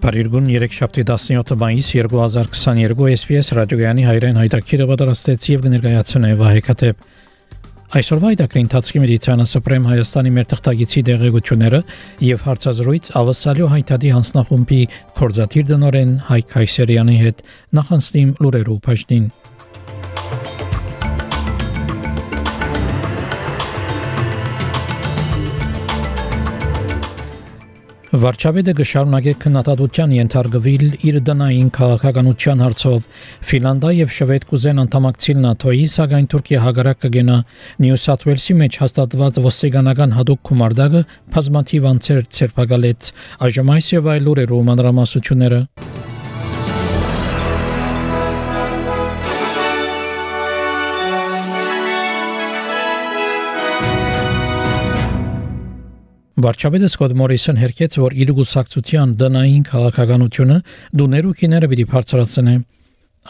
Բարիրգուն 3-շաբթի 17 մայիս 2022 SPS ռադիոյանի հայրեն հայտակիրը պատրաստեց եւ կներկայացնե Վահեկատեփ Այսօրվա այդակրի ընթացքի մեդիցինա սուպրեմ Հայաստանի մեր թղթագիտի դեղեցությունները եւ հարցազրույց ավասալյո հայտարարի հանձնախումբի կորզաթիր դնորեն Հայկ Հայսերյանի հետ նախանցնիմ լուրերու բաժնին Վարչապետը կշարունակի քննադատության ենթարկվել իր դնային քաղաքականության հարցով։ Ֆինլանդիա եւ Շվեդ կուզեն անդամակցել ՆԱԹՕ-ի, սակայն Թուրքիա հագարակ կգնա Նյու Սաթ Ուելսի մեջ հաստատված ոստիկանական հadoop քումարդակը բազմաթիվ անձեր ցերպակալեց։ Այժմ այս եւ այլ լուրերով մանրամասությունները Վարչապետը Սկոտ Մորիսոն հերքեց, որ իր գուսակցության դնային քաղաքականությունը դուներու քիները պիտի բարձրացնե։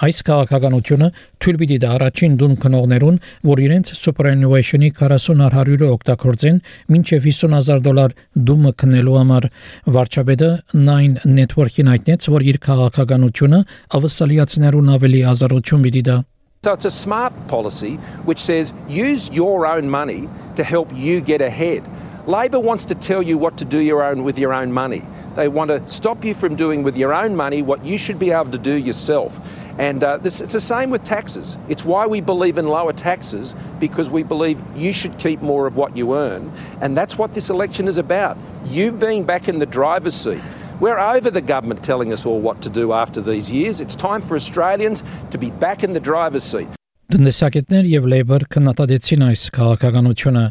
Այս քաղաքականությունը թույլ պիտի դա առաջին դուն քնողներուն, որ իրենց superannuation-ի 40 100-ը օգտագործեն մինչև 50000 դոլար դումը քնելու համար վարչապետը Nine Network-ին հայտնեց, որ իր քաղաքականությունը ավսալիացներուն ավելի ազատություն պիտի դա So it's a smart policy which says use your own money to help you get ahead. Labor wants to tell you what to do your own with your own money. They want to stop you from doing with your own money what you should be able to do yourself. And uh, this, it's the same with taxes. It's why we believe in lower taxes because we believe you should keep more of what you earn. And that's what this election is about. You being back in the driver's seat. We're over the government telling us all what to do after these years. It's time for Australians to be back in the driver's seat. Տնտեսագետներ եւ Labour քննադատեցին այս քաղաքականությունը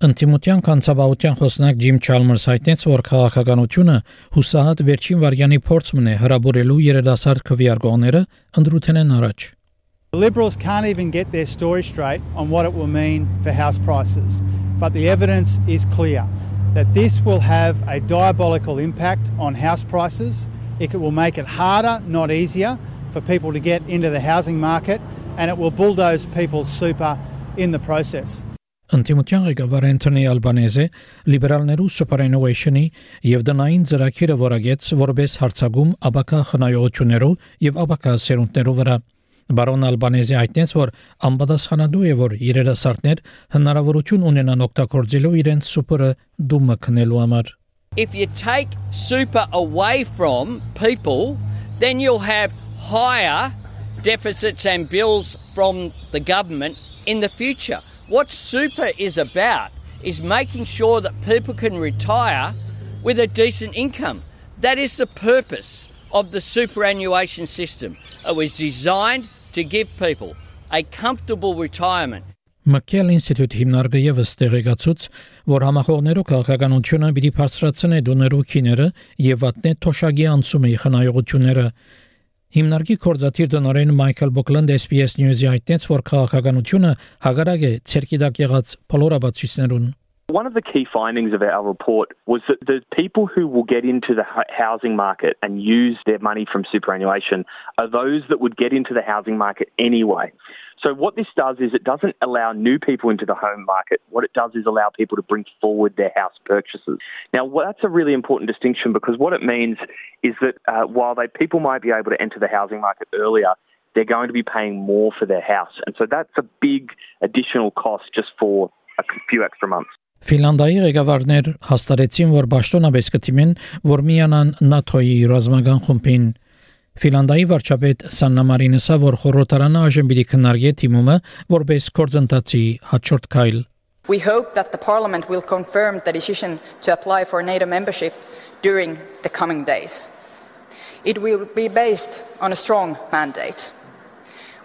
Ընտիմության կանցաբավության խոսնակ Ջիմ Չալմերս հայտնեց, որ քաղաքականությունը հուսահատ վերջին վարյանի փորձն է հրաբուրելու երիտասարդ քվեարկողները ընդրութենեն առաջ։ The Liberals can't even get their story straight on what it will mean for house prices, but the evidence is clear that this will have a diabolical impact on house prices. It will make it harder, not easier, for people to get into the housing market, and it will bulldoze people's super in the process. Ընտիմության ղեկավար Անթոնի Ալբանեզը լիբերալներու superannuation-ի եւ դնային ծրագիրը որագեց որպես հարցագում աբակա խնայողություններով եւ աբակա սերունդներով վրա Բարոն Ալբանեզի հայտնեց, որ անպատասխանատու է, որ երիտասարդներ հնարավորություն ունենան օգտագործելու իրենց սուպերը դումը քնելու համար։ If you take super away from people, then you'll have higher deficits and bills from the government in the future. What super is about is making sure that people can retire with a decent income. That is the purpose of the superannuation system. It was designed to give people a comfortable retirement. McKell Institute հիմնարկը եւս տեղեկացուց, որ համախոհներու քաղաքականությունը պիտի բարձրացնե դոներու քիները եւ վատնե թոշակի անցումի խնայողությունները Հիմնարկի կորզաթիր տնօրեն Մայքլ Բոկլանդ SPS News-ի հայտնեց, որ քաղաքականությունը հագարակ է ցերկիդակ եղած փոլորաբացույցներուն One of the key findings of our report was that the people who will get into the housing market and use their money from superannuation are those that would get into the housing market anyway. So what this does is it doesn't allow new people into the home market. What it does is allow people to bring forward their house purchases. Now, well, that's a really important distinction because what it means is that uh, while they people might be able to enter the housing market earlier, they're going to be paying more for their house, and so that's a big additional cost just for a few extra months. Ֆինլանդիայի ղեկավարներ հաստատեցին, որ Բաշտոնաբես կթիմեն, որ միանան ՆԱԹՕ-ի ռազմական խումբին Ֆինլանդիայի վարչապետ Սաննա Մարինեսը որ խորհրդարանը այժմ պիտի քննարկի թիմումը որպես կորձընթացի հաջորդ քայլ We hope that the parliament will confirm the decision to apply for NATO membership during the coming days. It will be based on a strong mandate.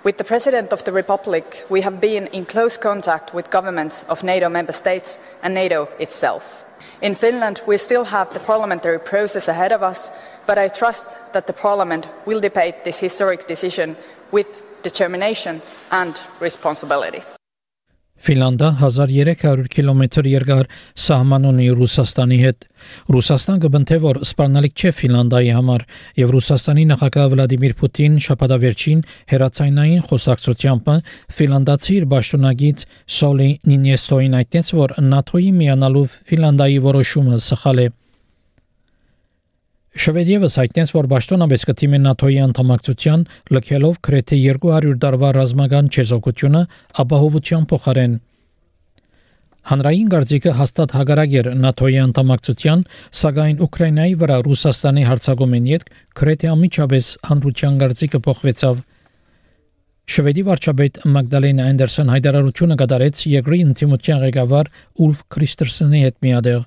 With the President of the Republic, we have been in close contact with governments of NATO member states and NATO itself. In Finland, we still have the parliamentary process ahead of us, but I trust that the parliament will debate this historic decision with determination and responsibility. Ֆինլանդա 1300 կիլոմետր երկար սահման ունի Ռուսաստանի հետ։ Ռուսաստան կբնթե որ սպառնալիք չէ Ֆինլանդայի համար, եւ Ռուսաստանի նախագահ Վլադիմիր Պուտին շաբաթավերջին հերացայնային խոսակցությամբ ֆինլանդացի իր պաշտոնագիծ Սոլի Նինեստոին այդտենց որ ՆԱԹՕ-ի միանալու Ֆինլանդայի որոշումը սխալ է։ Շվեդիևս հայտնեց, որ Պաշտոնաբես կթիմի ՆԱԹՕ-ի անդամակցության լքելով գրեթե 200 տարվա ռազմական չեզոքությունը ապահովության փոխարեն Հանրային գարձիկը հաստատ հագարակ էր ՆԱԹՕ-ի անդամակցության, սակայն Ուկրաինայի վրա Ռուսաստանի հարձակումին յետ գրեթե ամիջապես հանրության գարձիկը փոխվեցավ։ Շվեդի վարչապետ Մագդալենա Անդերսոն հայտարարությունը կատարեց Եգրի ինտիմության ղեկավար Ուլֆ Քրիստերսենի հետ միադեղ։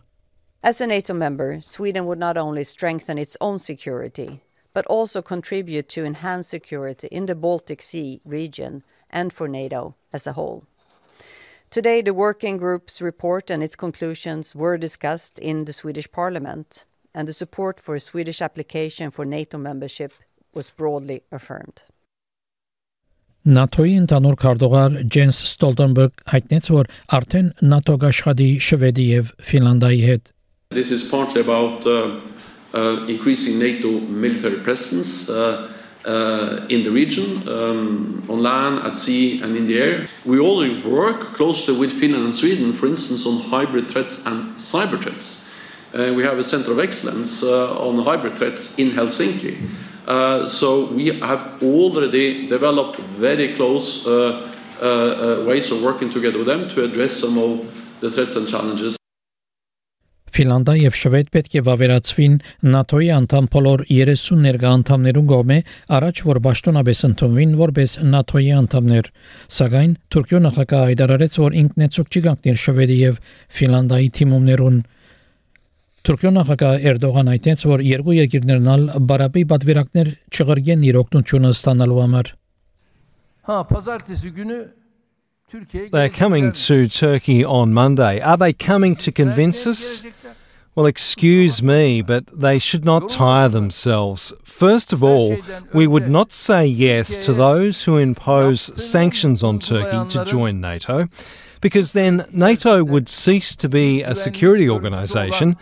As a NATO member, Sweden would not only strengthen its own security, but also contribute to enhance security in the Baltic Sea region and for NATO as a whole. Today, the working group's report and its conclusions were discussed in the Swedish Parliament, and the support for a Swedish application for NATO membership was broadly affirmed. ՆԱԹՕ-ի ընդհանուր քարտուղար Ջենս Ստոլտենբերգ հայտնեց, որ արդեն ՆԱՏՕ գաշխատի Շվեդի եւ Ֆինլանդիայի հետ this is partly about uh, uh, increasing NATO military presence uh, uh, in the region, um, on land, at sea, and in the air. We already work closely with Finland and Sweden, for instance, on hybrid threats and cyber threats. Uh, we have a center of excellence uh, on hybrid threats in Helsinki. so we have already developed very close ways of working together with them to address some of the threats and challenges Ֆինլանդա եւ Շվեդ պետք է վավերացվին ՆԱԹՕ-ի անդամ բոլոր 30 ներկա անդամներուն կողմէ առաջ որ ճշտոնաբես ընդունվին որպես ՆԱԹՕ-ի անդամներ սակայն Թուրքիո նախագահը հայտարարեց որ ինքնեցուկ չի կանգնել Շվեդի եւ Ֆինլանդայի թիմումներուն Թուրքիո նախագահ Էրդողան այդտենց որ երկու երկիրներն ալ բարապի պատվիրակներ չղրգեն իր օգնությունը ստանալու համար Հա, pazartesi günü They're coming to Turkey on Monday. Are they coming to convince us? Well, excuse me, but they should not tire themselves. First of all, we would not say yes to those who impose sanctions on Turkey to join NATO, because then NATO would cease to be a security organisation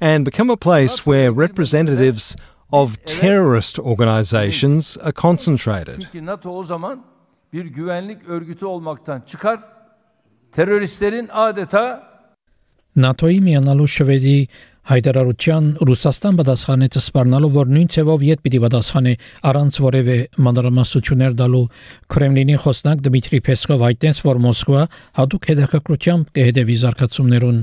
and become a place where representatives of terrorist organisations are concentrated. bir güvenlik örgütü olmaktan çıkar, teröristlerin adeta ՆԱԹՕ-ի միանալու Շվեդի հայտարարության Ռուսաստան պատասխանեց սպառնալով, որ նույն ցևով յետ պիտի պատասխանի առանց որևէ մանրամասնություններ դալու Կրեմլինի խոսնակ Դմիտրի Պեսկով հայտնեց, որ Մոսկվա հատուկ հետաքրքրությամբ կհետևի զարգացումներուն։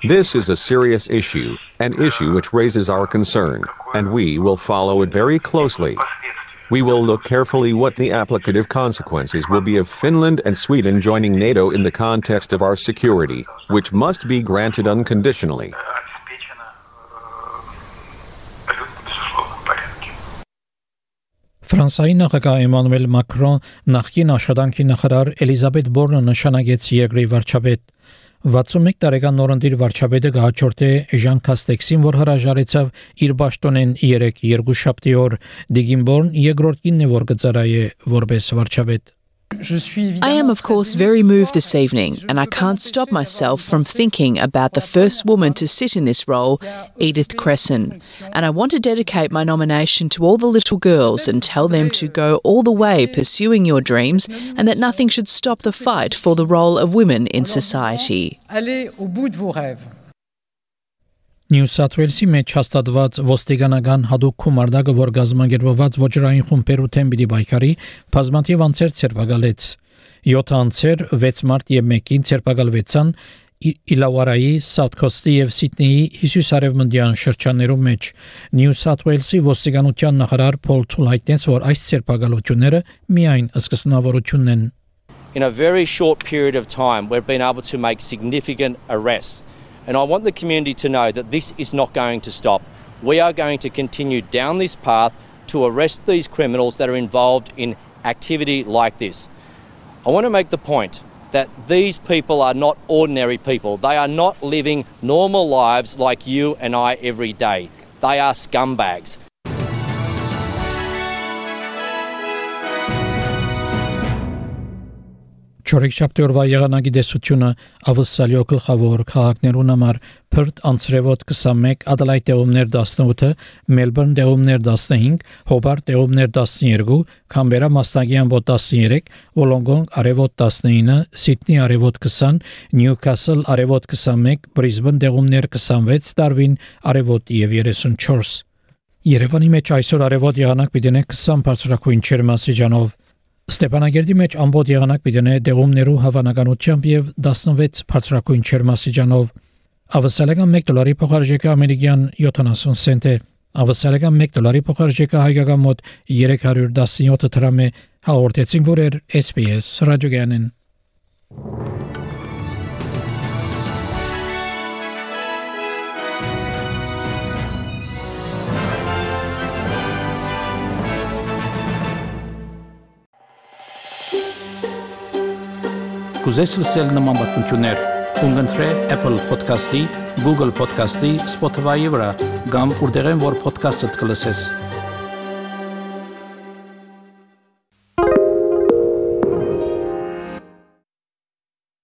This is a serious issue, an issue which raises our concern, and we will follow it very closely. We will look carefully what the applicative consequences will be of Finland and Sweden joining NATO in the context of our security, which must be granted unconditionally. Ֆրանսիայի նախագահ Էմանուել Մակրոն նախկին աշխատանքի նախարար Էլիզաբետ Բորնը նշանակեց երկրի վարչապետ 61 տարեկան նորընտիր վարչապետը գահաճորտե Ժան Կաստեքսին, որ հրաժարեցավ իր ճշտոնեն 3 երկու շաբթի օր Դիգինբորն երկրորդ կինն է, որ գծարայե որպես վարչապետ I am, of course, very moved this evening, and I can't stop myself from thinking about the first woman to sit in this role, Edith Cresson. And I want to dedicate my nomination to all the little girls and tell them to go all the way pursuing your dreams and that nothing should stop the fight for the role of women in society. Allez au bout de vos rêves. Նյու Սաթ Ուելսի մեջ հաստատված ոստիկանական հadoop քումարդակը, որ գազམ་ագերբված ոչրային խումբերու թեմ պիտի բայկարի, բազմաթիվ անձեր ցերպակալեց։ 7 անձեր 6 մարտ եւ 1-ին ցերպակալվեցան Իլավարայի, Սաութ Քոստի եւ Սիդնեի հյուսիսարևմտյան շրջաններում մեջ Նյու Սաթ Ուելսի ոստիկանության նախարար Փոլ Թուլ հայտնեց, որ այս ցերպակալությունները միայն սկսնավորությունն են In a very short period of time, we've been able to make significant arrests. And I want the community to know that this is not going to stop. We are going to continue down this path to arrest these criminals that are involved in activity like this. I want to make the point that these people are not ordinary people. They are not living normal lives like you and I every day. They are scumbags. Չորեքշաբթի օրվա եղանակի դեսությունը ավսալյո գլխավոր քաղաքներուն համար Perth անցրևոտ 21, Adelaide դեղումներ 18, Melbourne դեղումներ 15, Hobart դեղումներ 12, Canberra մասնագիան ոտ 13, Wollongong արևոտ 19, Sydney արևոտ 20, Newcastle արևոտ 21, Brisbane դեղումներ 26, Darwin արևոտ եւ 34 Երևանի մեջ այսօր արևոտ եղանակ պիտի 20 բարձրակույն չերմասիջանով Ստեփանագերդի մեջ ամբողջ եղանակ պիտի դեղումներու հավանականությամբ եւ 16 բարձրակույն չերմասիջանով ավսալական 1 դոլարի փոխարժեքը ամերիկյան 70 سنت է ավսալական 1 դոլարի փոխարժեքը հայկական մոտ 317 դրամ է հաղորդեցին որ SPS ռադիոգյանեն Կուզես լսել նման բանություններ, կընտրե Apple Podcast-ի, Google Podcast-ի, Spotify-ի վրա, կամ որտեղեն որ podcast-ը դուք լսես։